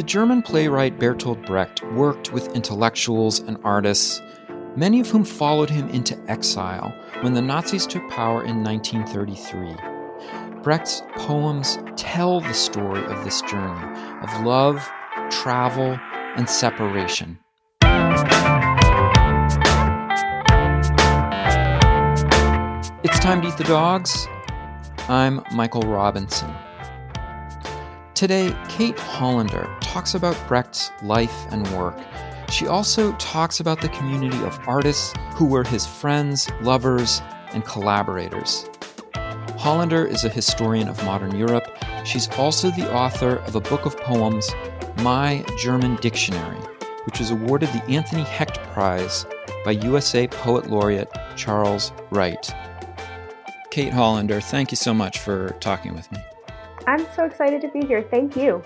The German playwright Bertolt Brecht worked with intellectuals and artists, many of whom followed him into exile when the Nazis took power in 1933. Brecht's poems tell the story of this journey of love, travel, and separation. It's time to eat the dogs. I'm Michael Robinson. Today, Kate Hollander talks about Brecht's life and work. She also talks about the community of artists who were his friends, lovers, and collaborators. Hollander is a historian of modern Europe. She's also the author of a book of poems, My German Dictionary, which was awarded the Anthony Hecht Prize by USA Poet Laureate Charles Wright. Kate Hollander, thank you so much for talking with me. I'm so excited to be here. Thank you.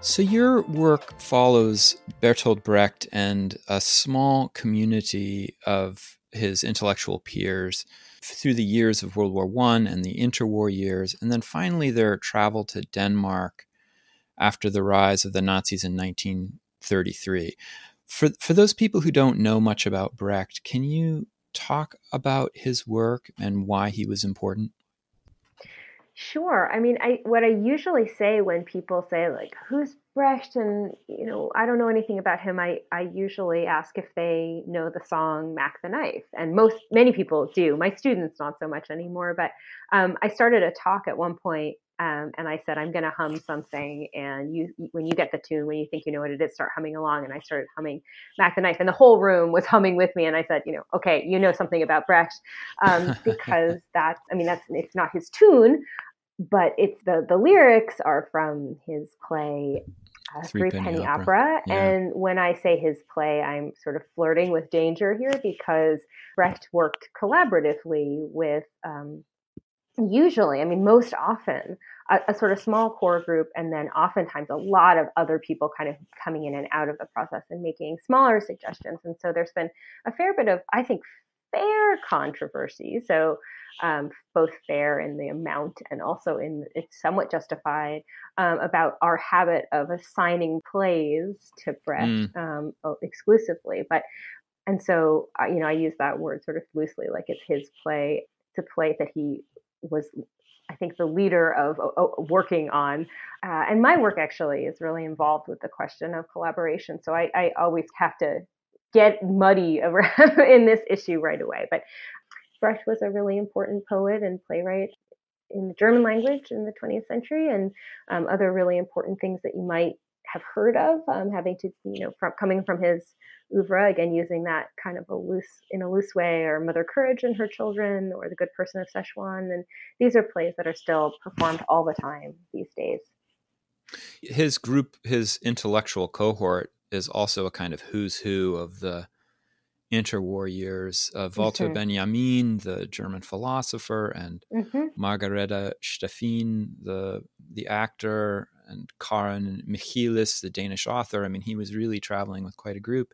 So, your work follows Bertolt Brecht and a small community of his intellectual peers through the years of World War I and the interwar years, and then finally their travel to Denmark after the rise of the Nazis in 1933. For, for those people who don't know much about Brecht, can you talk about his work and why he was important? Sure. I mean, I what I usually say when people say like, "Who's Brecht?" and you know, I don't know anything about him. I I usually ask if they know the song "Mac the Knife," and most many people do. My students not so much anymore, but um, I started a talk at one point um, and I said, I'm going to hum something. And you, when you get the tune, when you think you know what it is, start humming along. And I started humming Mac the Knife, and the whole room was humming with me. And I said, you know, okay, you know something about Brecht, um, because that's, I mean, that's it's not his tune, but it's the the lyrics are from his play uh, Three, Penny, Penny Opera. Opera. Yeah. And when I say his play, I'm sort of flirting with danger here because Brecht worked collaboratively with um, usually, I mean, most often, a, a, sort of small core group, and then oftentimes a lot of other people kind of coming in and out of the process and making smaller suggestions. And so there's been a fair bit of, I think, fair controversy. So um, both fair in the amount and also in it's somewhat justified um, about our habit of assigning plays to Brecht mm. um, exclusively. But and so uh, you know I use that word sort of loosely, like it's his play. It's a play that he was I think the leader of uh, working on. Uh, and my work actually is really involved with the question of collaboration. So I, I always have to get muddy in this issue right away. But Brecht was a really important poet and playwright in the German language in the 20th century, and um, other really important things that you might have heard of, um, having to, you know, from coming from his oeuvre, again, using that kind of a loose, in a loose way, or Mother Courage and Her Children, or The Good Person of Szechuan. And these are plays that are still performed all the time these days. His group, his intellectual cohort, is also a kind of who's who of the interwar years. Uh, Walter mm-hmm. Benjamin, the German philosopher, and mm-hmm. Margareta Steffin, the the actor, and Karin Michaelis, the Danish author. I mean, he was really traveling with quite a group.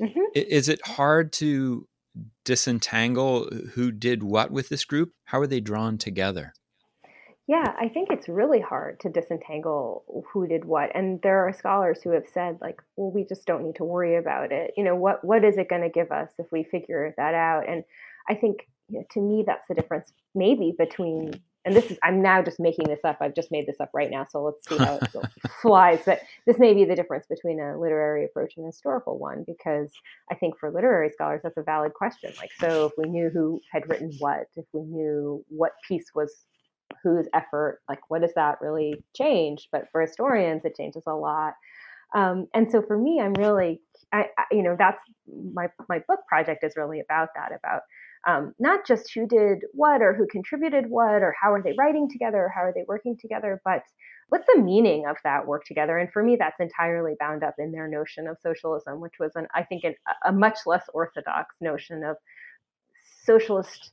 Mm-hmm. Is it hard to disentangle who did what with this group? How are they drawn together? Yeah, I think it's really hard to disentangle who did what. And there are scholars who have said, like, well, we just don't need to worry about it. You know, what what is it going to give us if we figure that out? And I think you know, to me, that's the difference maybe between and this is I'm now just making this up. I've just made this up right now, so let's see how it flies. But this may be the difference between a literary approach and a historical one, because I think for literary scholars that's a valid question. Like, so if we knew who had written what, if we knew what piece was whose effort, like what does that really change? But for historians, it changes a lot. Um, and so for me, I'm really, I, I, you know, that's my my book project is really about that, about um, not just who did what or who contributed what or how are they writing together or how are they working together, but what's the meaning of that work together? And for me, that's entirely bound up in their notion of socialism, which was, an, I think, an, a much less orthodox notion of socialist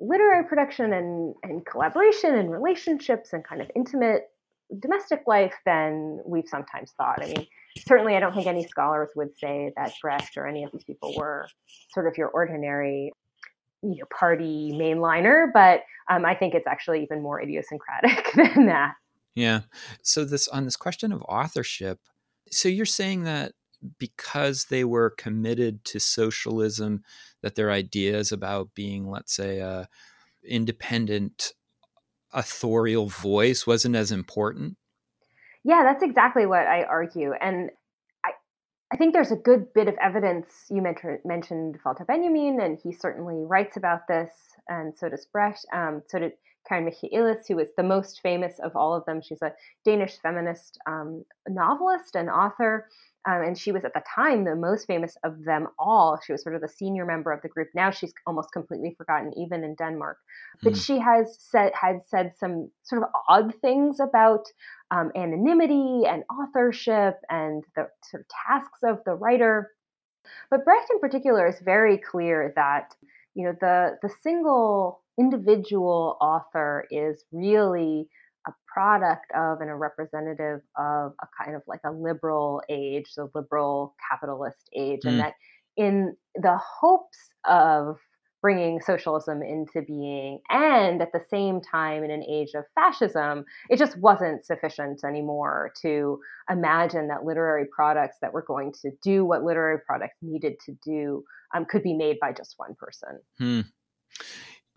literary production and, and collaboration and relationships and kind of intimate domestic life than we've sometimes thought. I mean, certainly I don't think any scholars would say that Brecht or any of these people were sort of your ordinary you know party mainliner, but um, I think it's actually even more idiosyncratic than that. Yeah. So this on this question of authorship, so you're saying that because they were committed to socialism, that their ideas about being, let's say, a independent authorial voice wasn't as important? Yeah, that's exactly what I argue. And I, think there's a good bit of evidence. You mentioned, mentioned Walter Benjamin, and he certainly writes about this, and so does Brecht. Um, so did Karin Michaelis, who is the most famous of all of them. She's a Danish feminist um, novelist and author. Um, and she was at the time the most famous of them all. She was sort of the senior member of the group. Now she's almost completely forgotten, even in Denmark. But mm. she has said had said some sort of odd things about um, anonymity and authorship and the sort of tasks of the writer. But Brecht, in particular, is very clear that you know the the single individual author is really a product of and a representative of a kind of like a liberal age, so liberal capitalist age, mm. and that in the hopes of bringing socialism into being and at the same time in an age of fascism it just wasn't sufficient anymore to imagine that literary products that were going to do what literary products needed to do um, could be made by just one person hmm.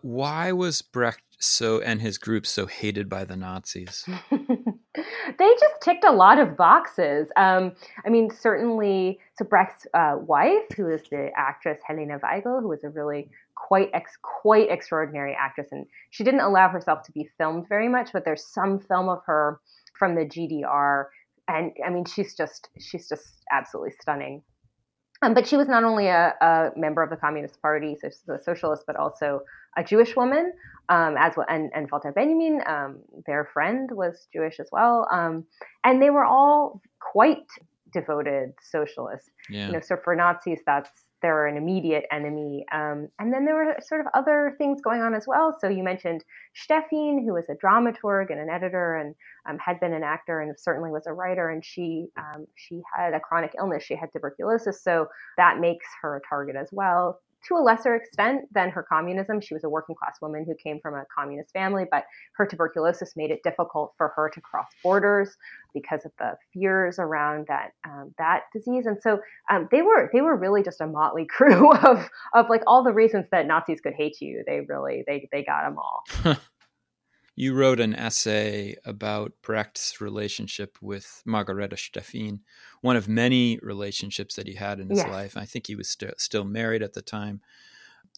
why was brecht so and his group so hated by the Nazis? they just ticked a lot of boxes. Um, I mean, certainly, so Brecht's uh, wife, who is the actress Helena Weigel, who was a really quite ex- quite extraordinary actress, and she didn't allow herself to be filmed very much, but there's some film of her from the GDR, and I mean, she's just she's just absolutely stunning. Um, but she was not only a, a, member of the Communist Party, so she's a socialist, but also a Jewish woman, um, as well. And, and Walter Benjamin, um, their friend, was Jewish as well. Um, and they were all quite devoted socialists. Yeah. You know, so for Nazis, that's they're an immediate enemy. Um, and then there were sort of other things going on as well. So you mentioned Steffin, who was a dramaturg and an editor, and um, had been an actor, and certainly was a writer. And she um, she had a chronic illness. She had tuberculosis, so that makes her a target as well to a lesser extent than her communism. She was a working class woman who came from a communist family, but her tuberculosis made it difficult for her to cross borders because of the fears around that um, that disease. And so um, they were they were really just a motley crew of of like all the reasons that Nazis could hate you. They really they they got them all. you wrote an essay about Brecht's relationship with Margareta Steffin, one of many relationships that he had in his yes. life. I think he was st- still married at the time.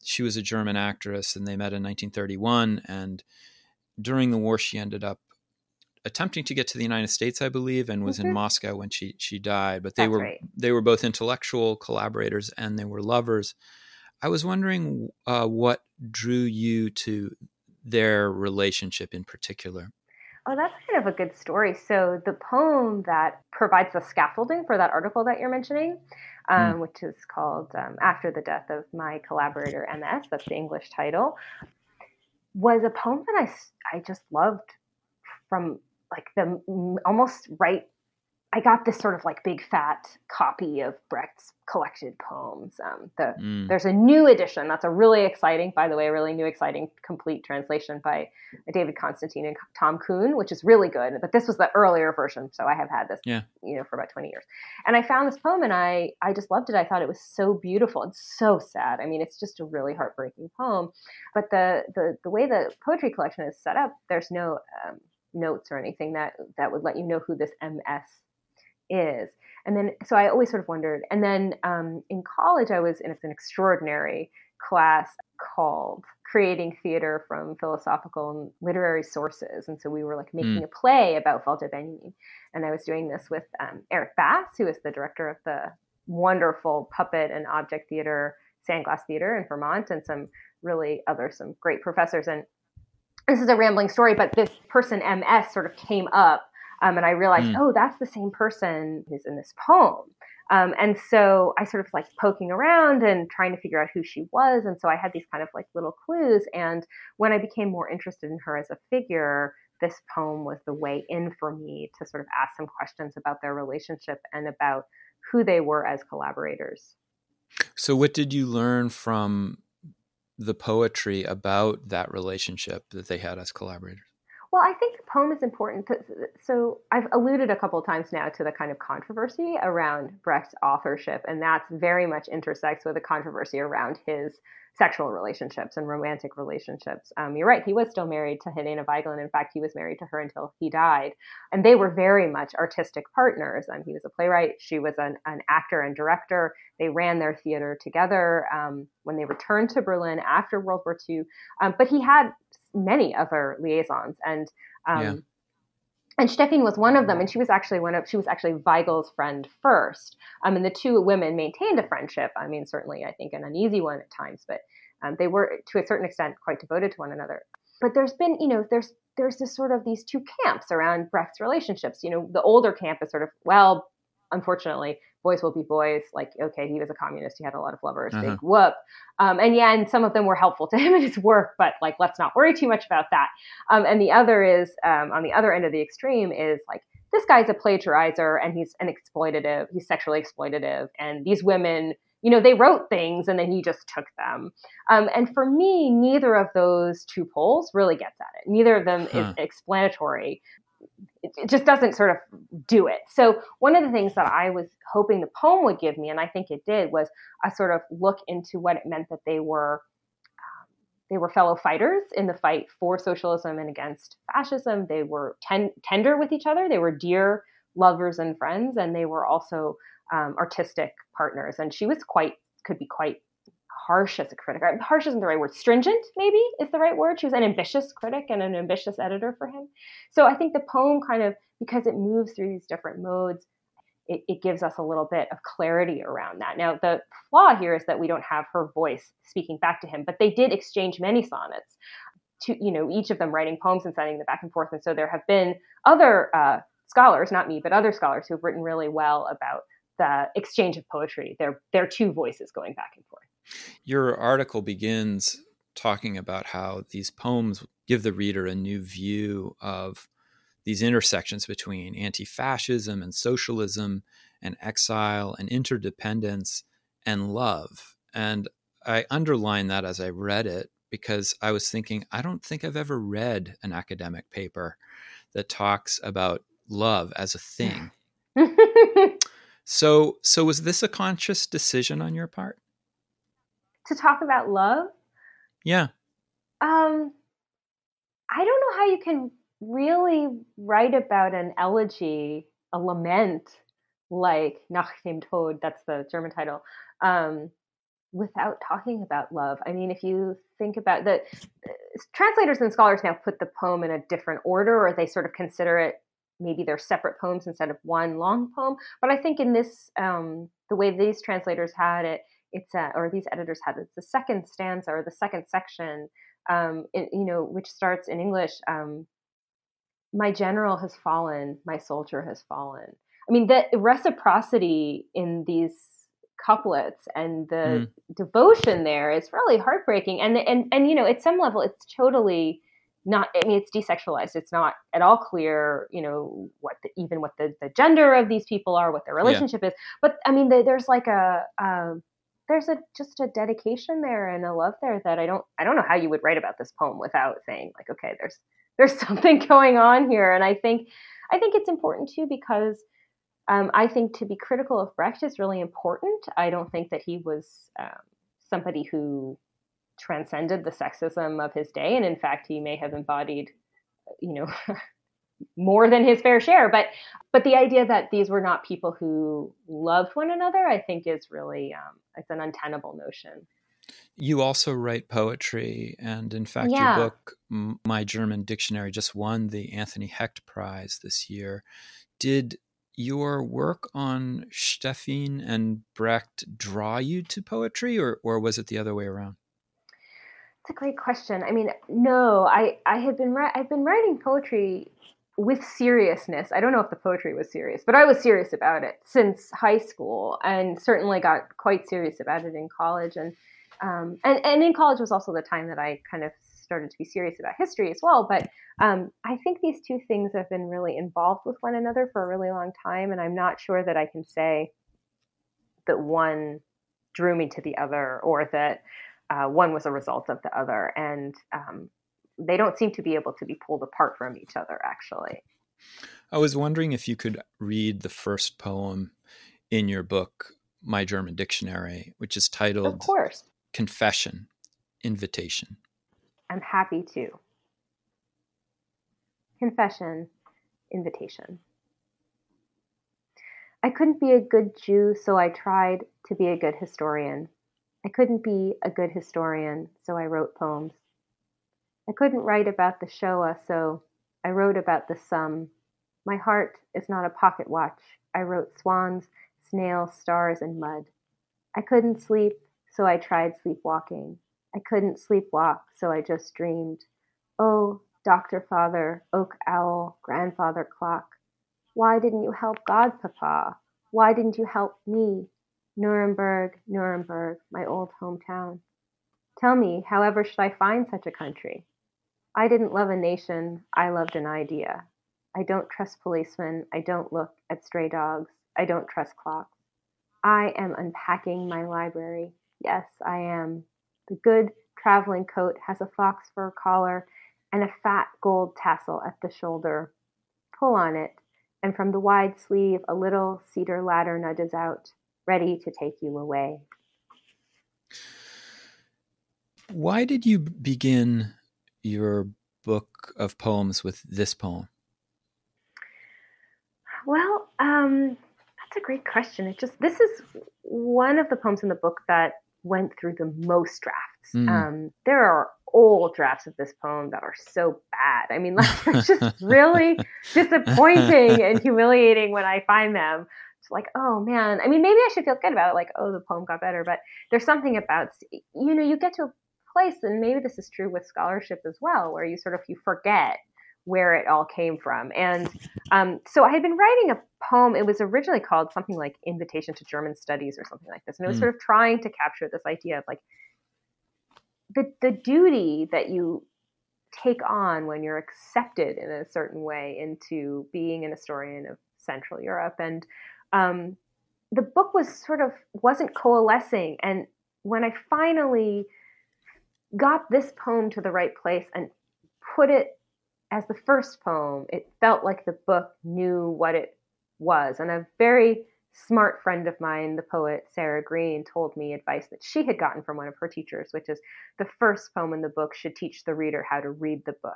She was a German actress, and they met in 1931. And during the war, she ended up attempting to get to the United States, I believe, and was mm-hmm. in Moscow when she she died. But they That's were right. they were both intellectual collaborators and they were lovers. I was wondering uh, what drew you to their relationship in particular? Oh, that's kind of a good story. So, the poem that provides the scaffolding for that article that you're mentioning, um, mm. which is called um, After the Death of My Collaborator MS, that's the English title, was a poem that I, I just loved from like the almost right I got this sort of like big fat copy of Brecht's collected poems. Um, the, mm. There's a new edition that's a really exciting, by the way, a really new, exciting, complete translation by David Constantine and Tom Kuhn, which is really good. But this was the earlier version, so I have had this, yeah. you know, for about 20 years. And I found this poem, and I I just loved it. I thought it was so beautiful and so sad. I mean, it's just a really heartbreaking poem. But the the the way the poetry collection is set up, there's no um, notes or anything that that would let you know who this MS is. And then, so I always sort of wondered. And then um, in college, I was in an extraordinary class called Creating Theater from Philosophical and Literary Sources. And so we were like making mm. a play about Walter Benjamin. And I was doing this with um, Eric Bass, who is the director of the wonderful puppet and object theater, Sandglass Theater in Vermont, and some really other, some great professors. And this is a rambling story, but this person, MS, sort of came up um, and I realized, mm. oh, that's the same person who's in this poem. Um, and so I sort of like poking around and trying to figure out who she was. And so I had these kind of like little clues. And when I became more interested in her as a figure, this poem was the way in for me to sort of ask some questions about their relationship and about who they were as collaborators. So, what did you learn from the poetry about that relationship that they had as collaborators? Well, I think poem is important. So I've alluded a couple times now to the kind of controversy around Brecht's authorship, and that's very much intersects with the controversy around his sexual relationships and romantic relationships. Um, you're right, he was still married to Helena Weigel, and in fact, he was married to her until he died. And they were very much artistic partners. Um, he was a playwright, she was an, an, actor and director. They ran their theater together um, when they returned to Berlin after World War II. Um, but he had many other liaisons and um, yeah. and Steffin was one of them and she was actually one of she was actually Weigel's friend first. Um, and the two women maintained a friendship I mean certainly I think an uneasy one at times but um, they were to a certain extent quite devoted to one another. But there's been you know there's there's this sort of these two camps around Brecht's relationships. You know the older camp is sort of well unfortunately boys will be voice. Like, okay, he was a communist. He had a lot of lovers. Uh-huh. Big whoop. Um, and yeah, and some of them were helpful to him in his work, but like, let's not worry too much about that. Um, and the other is um, on the other end of the extreme is like, this guy's a plagiarizer and he's an exploitative. He's sexually exploitative. And these women, you know, they wrote things and then he just took them. Um, and for me, neither of those two poles really gets at it. Neither of them huh. is explanatory it, just doesn't sort of do it. So one of the things that I was hoping the poem would give me, and I think it did, was a sort of look into what it meant that they were um, they were fellow fighters in the fight for socialism and against fascism. They were ten- tender with each other. They were dear lovers and friends, and they were also um, artistic partners. And she was quite could be quite harsh as a critic. Harsh isn't the right word. Stringent, maybe, is the right word. She was an ambitious critic and an ambitious editor for him. So I think the poem kind of, because it moves through these different modes, it, it, gives us a little bit of clarity around that. Now, the flaw here is that we don't have her voice speaking back to him, but they did exchange many sonnets. To, you know, each of them writing poems and sending them back and forth. And so there have been other uh, scholars, not me, but other scholars who've written really well about the exchange of poetry. Their their two voices going back and forth. Your article begins talking about how these poems give the reader a new view of these intersections between anti fascism and socialism and exile and interdependence and love. And I underlined that as I read it because I was thinking, I don't think I've ever read an academic paper that talks about love as a thing. so, so was this a conscious decision on your part? To talk about love. Yeah. Um, I don't know how you can really write about an elegy, a lament like Nach dem Tod, that's the German title, um, without talking about love. I mean, if you think about the translators and scholars now put the poem in a different order, or they sort of consider it maybe they're separate poems instead of one long poem. But I think in this, um, the way these translators had it, it's a, or these editors had it's the second stanza or the second section, um, it, you know, which starts in English. Um, my general has fallen, my soldier has fallen. I mean, the reciprocity in these couplets and the mm. devotion there is really heartbreaking. And and and you know, at some level, it's totally not. I mean, it's desexualized. It's not at all clear. You know, what the, even what the, the gender of these people are, what their relationship yeah. is. But I mean, the, there's like a, a there's a just a dedication there and a love there that I don't I don't know how you would write about this poem without saying like okay there's there's something going on here and I think I think it's important too because um, I think to be critical of Brecht is really important. I don't think that he was um, somebody who transcended the sexism of his day, and in fact, he may have embodied, you know, more than his fair share. But but the idea that these were not people who loved one another, I think, is really um, it's an untenable notion. You also write poetry, and in fact, yeah. your book, My German Dictionary, just won the Anthony Hecht Prize this year. Did your work on Steffin and Brecht draw you to poetry, or, or was it the other way around? It's a great question. I mean, no, I, I had been I've been writing poetry with seriousness. I don't know if the poetry was serious, but I was serious about it since high school, and certainly got quite serious about it in college. And um, and and in college was also the time that I kind of started to be serious about history as well. But um, I think these two things have been really involved with one another for a really long time, and I'm not sure that I can say that one drew me to the other or that uh, one was a result of the other. And um, they don't seem to be able to be pulled apart from each other actually. I was wondering if you could read the first poem in your book my german dictionary which is titled of course. Confession invitation. I'm happy to. Confession invitation. I couldn't be a good Jew, so I tried to be a good historian. I couldn't be a good historian, so I wrote poems. I couldn't write about the Shoah, so I wrote about the sum. My heart is not a pocket watch. I wrote swans, snails, stars, and mud. I couldn't sleep, so I tried sleepwalking. I couldn't sleepwalk, so I just dreamed. Oh, Doctor Father, Oak Owl, Grandfather Clock, why didn't you help God, Papa? Why didn't you help me? Nuremberg, Nuremberg, my old hometown. Tell me, however should I find such a country? I didn't love a nation, I loved an idea. I don't trust policemen, I don't look at stray dogs, I don't trust clocks. I am unpacking my library. Yes, I am. The good traveling coat has a fox fur collar and a fat gold tassel at the shoulder. Pull on it, and from the wide sleeve a little cedar ladder nudges out, ready to take you away. Why did you begin your book of poems with this poem? Well, um, that's a great question. It just this is one of the poems in the book that went through the most drafts. Mm. Um, there are old drafts of this poem that are so bad. I mean, like, it's just really disappointing and humiliating when I find them. It's like, oh man. I mean, maybe I should feel good about it. Like, oh, the poem got better. But there's something about, you know, you get to a place, and maybe this is true with scholarship as well, where you sort of you forget where it all came from. And um, so I had been writing a poem. It was originally called something like Invitation to German Studies or something like this. And it was mm. sort of trying to capture this idea of like the, the duty that you take on when you're accepted in a certain way into being an historian of Central Europe. And um, the book was sort of wasn't coalescing. And when I finally got this poem to the right place and put it as the first poem, it felt like the book knew what it was. And a very smart friend of mine, the poet Sarah Green, told me advice that she had gotten from one of her teachers, which is the first poem in the book should teach the reader how to read the book.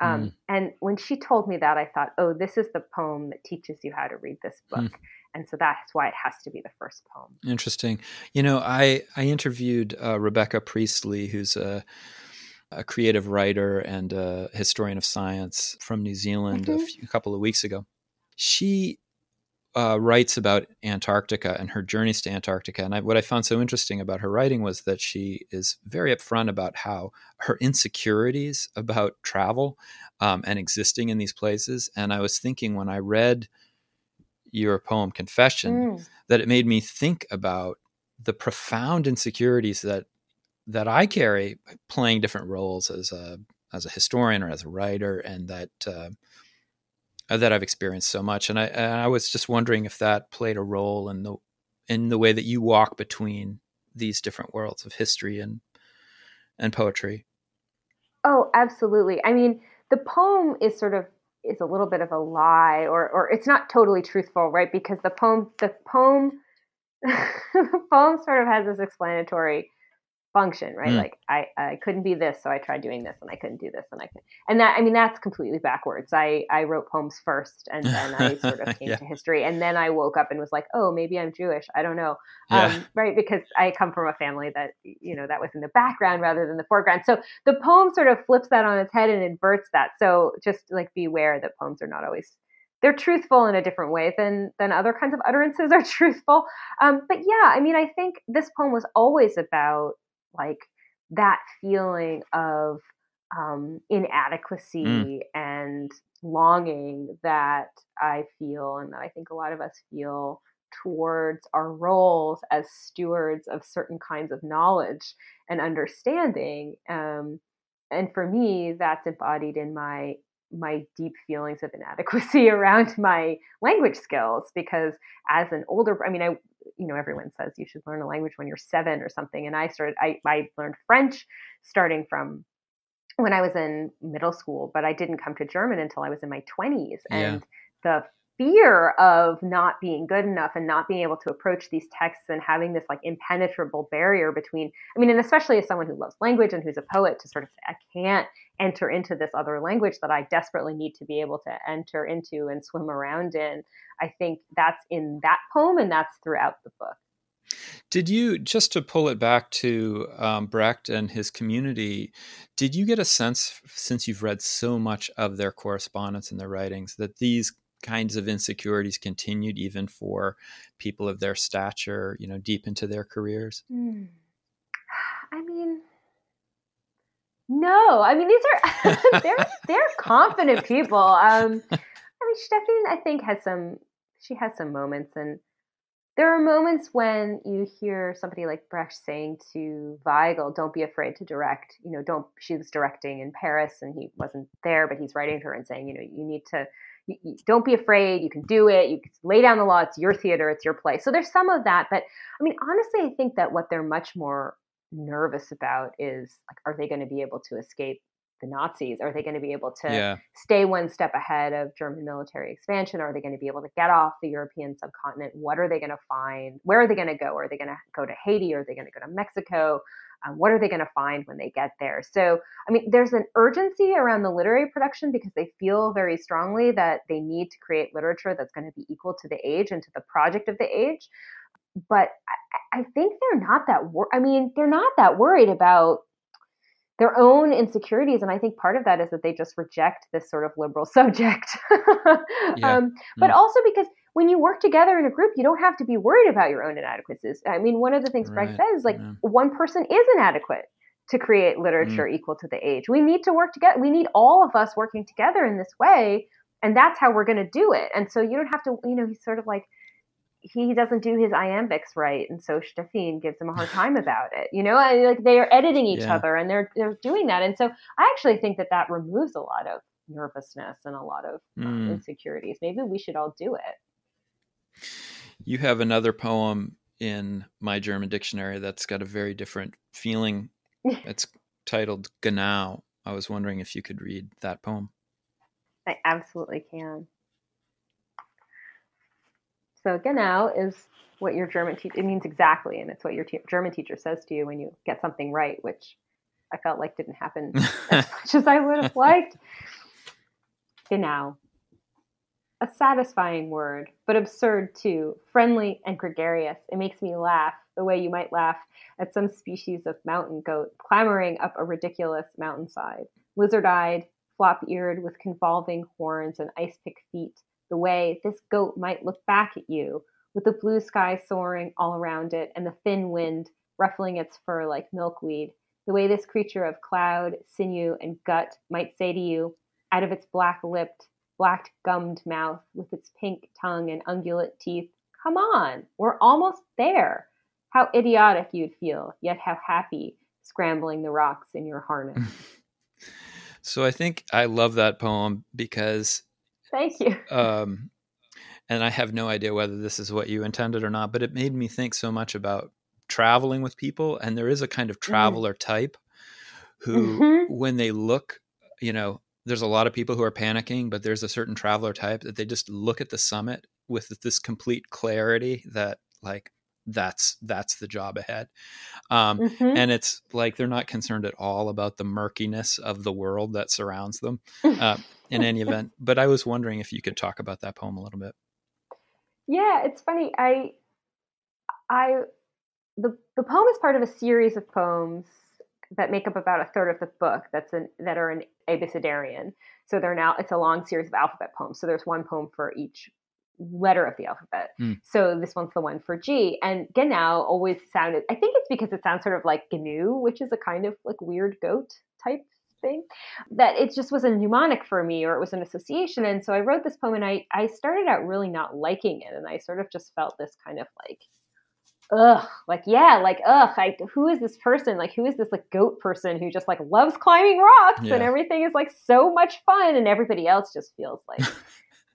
Um, mm. And when she told me that, I thought, oh, this is the poem that teaches you how to read this book. Mm. And so that's why it has to be the first poem. Interesting. You know, I I interviewed uh, Rebecca Priestley, who's a a creative writer and a historian of science from New Zealand mm-hmm. a, few, a couple of weeks ago. She uh, writes about Antarctica and her journeys to Antarctica. And I, what I found so interesting about her writing was that she is very upfront about how her insecurities about travel um, and existing in these places. And I was thinking when I read your poem Confession mm. that it made me think about the profound insecurities that that I carry playing different roles as a as a historian or as a writer, and that uh, uh, that I've experienced so much. And I, and I was just wondering if that played a role in the in the way that you walk between these different worlds of history and and poetry. Oh, absolutely. I mean, the poem is sort of is a little bit of a lie, or or it's not totally truthful, right? Because the poem the poem the poem sort of has this explanatory function, right? Mm. Like I, I couldn't be this, so I tried doing this, and I couldn't do this, and I could, and that I mean that's completely backwards. I I wrote poems first, and then I sort of came yeah. to history, and then I woke up and was like, oh, maybe I'm Jewish. I don't know, yeah. um, right? Because I come from a family that you know that was in the background rather than the foreground. So the poem sort of flips that on its head and inverts that. So just like beware that poems are not always they're truthful in a different way than than other kinds of utterances are truthful. Um, but yeah, I mean, I think this poem was always about like that feeling of um, inadequacy mm. and longing that I feel and that I think a lot of us feel towards our roles as stewards of certain kinds of knowledge and understanding. Um, and for me, that's embodied in my my deep feelings of inadequacy around my language skills because as an older i mean i you know everyone says you should learn a language when you're seven or something and i started i, I learned french starting from when I was in middle school, but I didn't come to German until I was in my 20s. And yeah. the fear of not being good enough and not being able to approach these texts and having this like impenetrable barrier between i mean and especially as someone who loves language and who's a poet to sort of say i can't enter into this other language that i desperately need to be able to enter into and swim around in i think that's in that poem and that's throughout the book did you just to pull it back to um, Brecht and his community? Did you get a sense, since you've read so much of their correspondence and their writings, that these kinds of insecurities continued even for people of their stature, you know, deep into their careers? Mm. I mean, no. I mean, these are they're they're confident people. Um, I mean, Stephanie, I think has some. She has some moments, and there are moments when you hear somebody like Brecht saying to Weigel, "Don't be afraid to direct." You know, don't. She was directing in Paris, and he wasn't there, but he's writing to her and saying, you know, you need to don't be afraid. You can do it. You can lay down the law. It's your theater. It's your play. So there's some of that. But I mean, honestly, I think that what they're much more nervous about is like, are they going to be able to escape the Nazis? Are they going to be able to yeah. stay one step ahead of German military expansion? Are they going to be able to get off the European subcontinent? What are they going to find? Where are they going to go? Are they going to go to Haiti? Are they going to go to Mexico? Um, what are they going to find when they get there? So, I mean, there's an urgency around the literary production because they feel very strongly that they need to create literature that's going to be equal to the age and to the project of the age. But I, I think they're not that. Wor- I mean, they're not that worried about their own insecurities and i think part of that is that they just reject this sort of liberal subject yeah. um, but mm. also because when you work together in a group, you don't have to be worried about your own inadequacies. I mean, one of the things right. Brecht says is like yeah. one person is inadequate to create literature mm. equal to the age. We need to work together. We need all of us working together in this way, and that's how we're going to do it. And so you don't have to, you know, he's sort of like he doesn't do his iambics right, and so Steffin gives him a hard time about it. You know, I, like they are editing each yeah. other, and they're they're doing that. And so I actually think that that removes a lot of nervousness and a lot of mm. insecurities. Maybe we should all do it. You have another poem in my German dictionary that's got a very different feeling. it's titled Genau. I was wondering if you could read that poem. I absolutely can. So genau is what your German teacher it means exactly, and it's what your German teacher says to you when you get something right, which I felt like didn't happen as much as I would have liked. Genau a satisfying word, but absurd too, friendly and gregarious. It makes me laugh the way you might laugh at some species of mountain goat clambering up a ridiculous mountainside, lizard eyed, flop eared, with convolving horns and ice pick feet, the way this goat might look back at you, with the blue sky soaring all around it and the thin wind ruffling its fur like milkweed, the way this creature of cloud, sinew, and gut might say to you, out of its black lipped, black gummed mouth with its pink tongue and ungulate teeth. Come on, we're almost there. How idiotic you'd feel, yet how happy scrambling the rocks in your harness. so I think I love that poem because. Thank you. Um, and I have no idea whether this is what you intended or not, but it made me think so much about traveling with people. And there is a kind of mm-hmm. traveler mm. type who, mm-hmm. when they look, you know, there's a lot of people who are panicking, but there's a certain traveler type that they just look at the summit with this complete clarity that like that's that's the job ahead. Um, mm-hmm. and it's like they're not concerned at all about the murkiness of the world that surrounds them uh, in any event. But i was wondering if you could talk about that poem a little bit. Yeah it's funny i i the the poem is part of a series of poems that make up about a third of the book that's an, that are an abecedarian. So they're now it's a long series of alphabet poems. So there's one poem for each letter of the alphabet. Mm. So this one's the one for G. And Genau always sounded I think it's because it sounds sort of like GNU, which is a kind of like weird goat type thing. That it just was a mnemonic for me or it was an association. And so I wrote this poem and I I started out really not liking it. And I sort of just felt this kind of like ugh, like yeah, like ugh, I, who is this person? Like who is this like goat person who just like loves climbing rocks yeah. and everything is like so much fun and everybody else just feels like,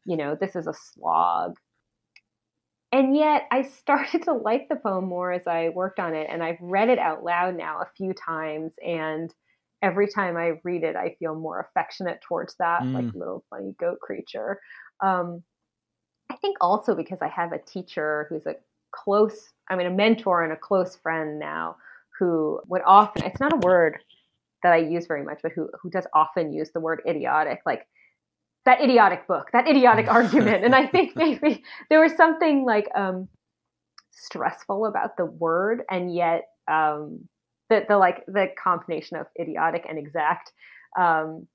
you know, this is a slog. And yet I started to like the poem more as I worked on it and I've read it out loud now a few times and every time I read it, I feel more affectionate towards that mm. like little funny goat creature. Um, I think also because I have a teacher who's a close, I mean, a mentor and a close friend now who would often, it's not a word that I use very much, but who, who does often use the word idiotic, like that idiotic book, that idiotic argument. And I think maybe there was something like um, stressful about the word, and yet um, the, the like the combination of idiotic and exact um,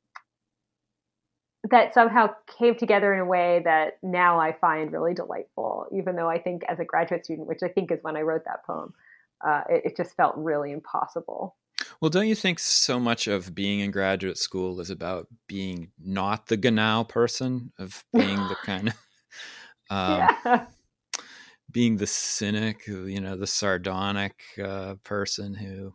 that somehow came together in a way that now I find really delightful, even though I think as a graduate student, which I think is when I wrote that poem, uh, it, it just felt really impossible. Well, don't you think so much of being in graduate school is about being not the Genau person, of being the kind of um, yeah. being the cynic, you know, the sardonic uh, person who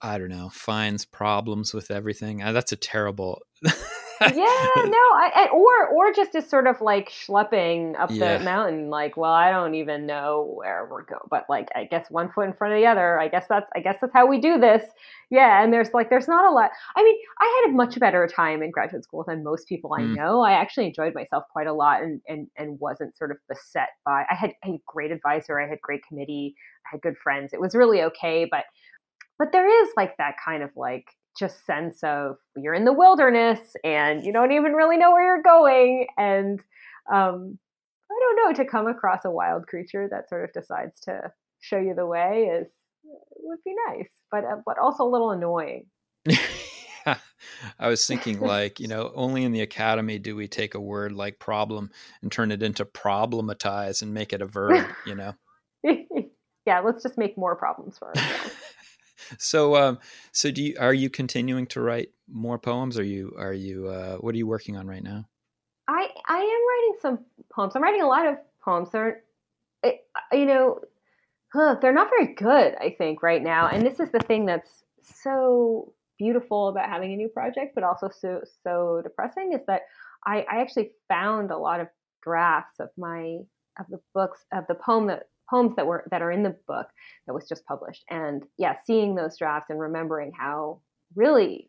I don't know finds problems with everything. Uh, that's a terrible yeah, no, I, or or just is sort of like schlepping up yeah. the mountain. Like, well, I don't even know where we're going, but like, I guess one foot in front of the other. I guess that's I guess that's how we do this. Yeah, and there's like there's not a lot. I mean, I had a much better time in graduate school than most people I mm. know. I actually enjoyed myself quite a lot, and and and wasn't sort of beset by. I had a great advisor. I had great committee. I had good friends. It was really okay, but but there is like that kind of like just sense of you're in the wilderness and you don't even really know where you're going and um, i don't know to come across a wild creature that sort of decides to show you the way is would be nice but uh, but also a little annoying yeah. I was thinking like, you know, only in the academy do we take a word like problem and turn it into problematize and make it a verb, you know. yeah, let's just make more problems for ourselves so um so do you are you continuing to write more poems? Are you are you uh what are you working on right now? I i am writing some poems. I'm writing a lot of poems. They're it, you know huh, they're not very good i think right now. And this is the thing that's so beautiful about having a new project but also so so depressing is that i i actually found a lot of drafts of my of the books of the poem that poems that were that are in the book that was just published. And yeah, seeing those drafts and remembering how really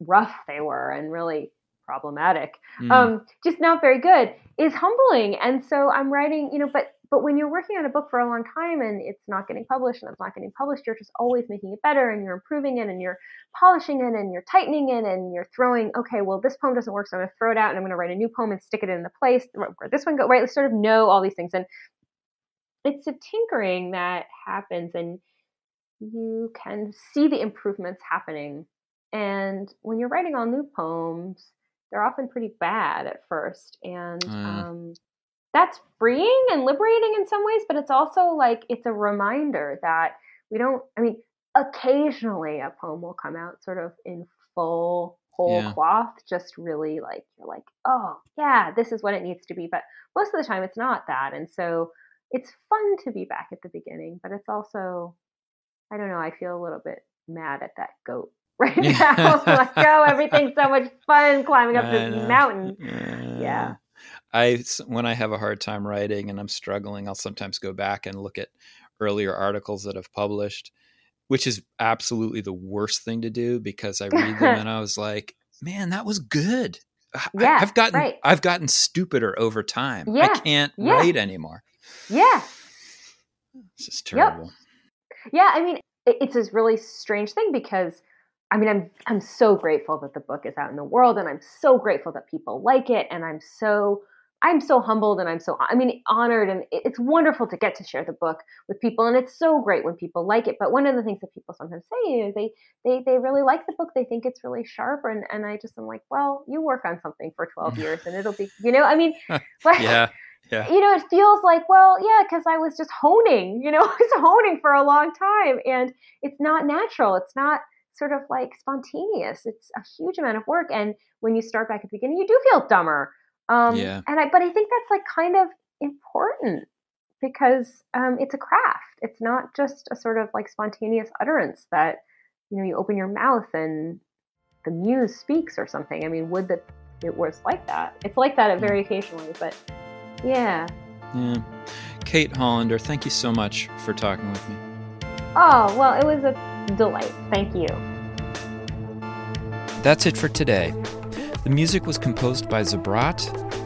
rough they were and really problematic, mm. um, just not very good, is humbling. And so I'm writing, you know, but but when you're working on a book for a long time and it's not getting published and it's not getting published, you're just always making it better and you're improving it and you're polishing it and you're tightening it and you're throwing, okay, well, this poem doesn't work, so I'm going to throw it out and I'm going to write a new poem and stick it in the place where this one go, right? Sort of know all these things. And it's a tinkering that happens and you can see the improvements happening. And when you're writing all new poems, they're often pretty bad at first. And mm. um, that's freeing and liberating in some ways, but it's also like it's a reminder that we don't, I mean, occasionally a poem will come out sort of in full whole yeah. cloth, just really like, you're like, oh, yeah, this is what it needs to be. But most of the time it's not that. And so, it's fun to be back at the beginning, but it's also, I don't know, I feel a little bit mad at that goat right now. like, oh, everything's so much fun climbing up this mountain. Uh, yeah. I when I have a hard time writing and I'm struggling, I'll sometimes go back and look at earlier articles that I've published, which is absolutely the worst thing to do because I read them and I was like, man, that was good. Yeah, I, have gotten right. I've gotten stupider over time. Yeah. I can't yeah. write anymore. Yeah. This is terrible. Yep. Yeah, I mean, it's this really strange thing because I mean, I'm I'm so grateful that the book is out in the world, and I'm so grateful that people like it, and I'm so I'm so humbled, and I'm so I mean honored, and it's wonderful to get to share the book with people, and it's so great when people like it. But one of the things that people sometimes say is they they they really like the book, they think it's really sharp, and and I just am like, well, you work on something for 12 years, and it'll be, you know, I mean, like, yeah yeah. you know, it feels like, well, yeah, because I was just honing, you know, I was honing for a long time. And it's not natural. It's not sort of like spontaneous. It's a huge amount of work. And when you start back at the beginning, you do feel dumber. Um, yeah. And I, but I think that's like kind of important because um, it's a craft. It's not just a sort of like spontaneous utterance that, you know, you open your mouth and the muse speaks or something. I mean, would that it was like that? It's like that very occasionally, but yeah. Yeah. Kate Hollander, thank you so much for talking with me. Oh, well, it was a delight. Thank you. that's it for today. The music was composed by Zabrat.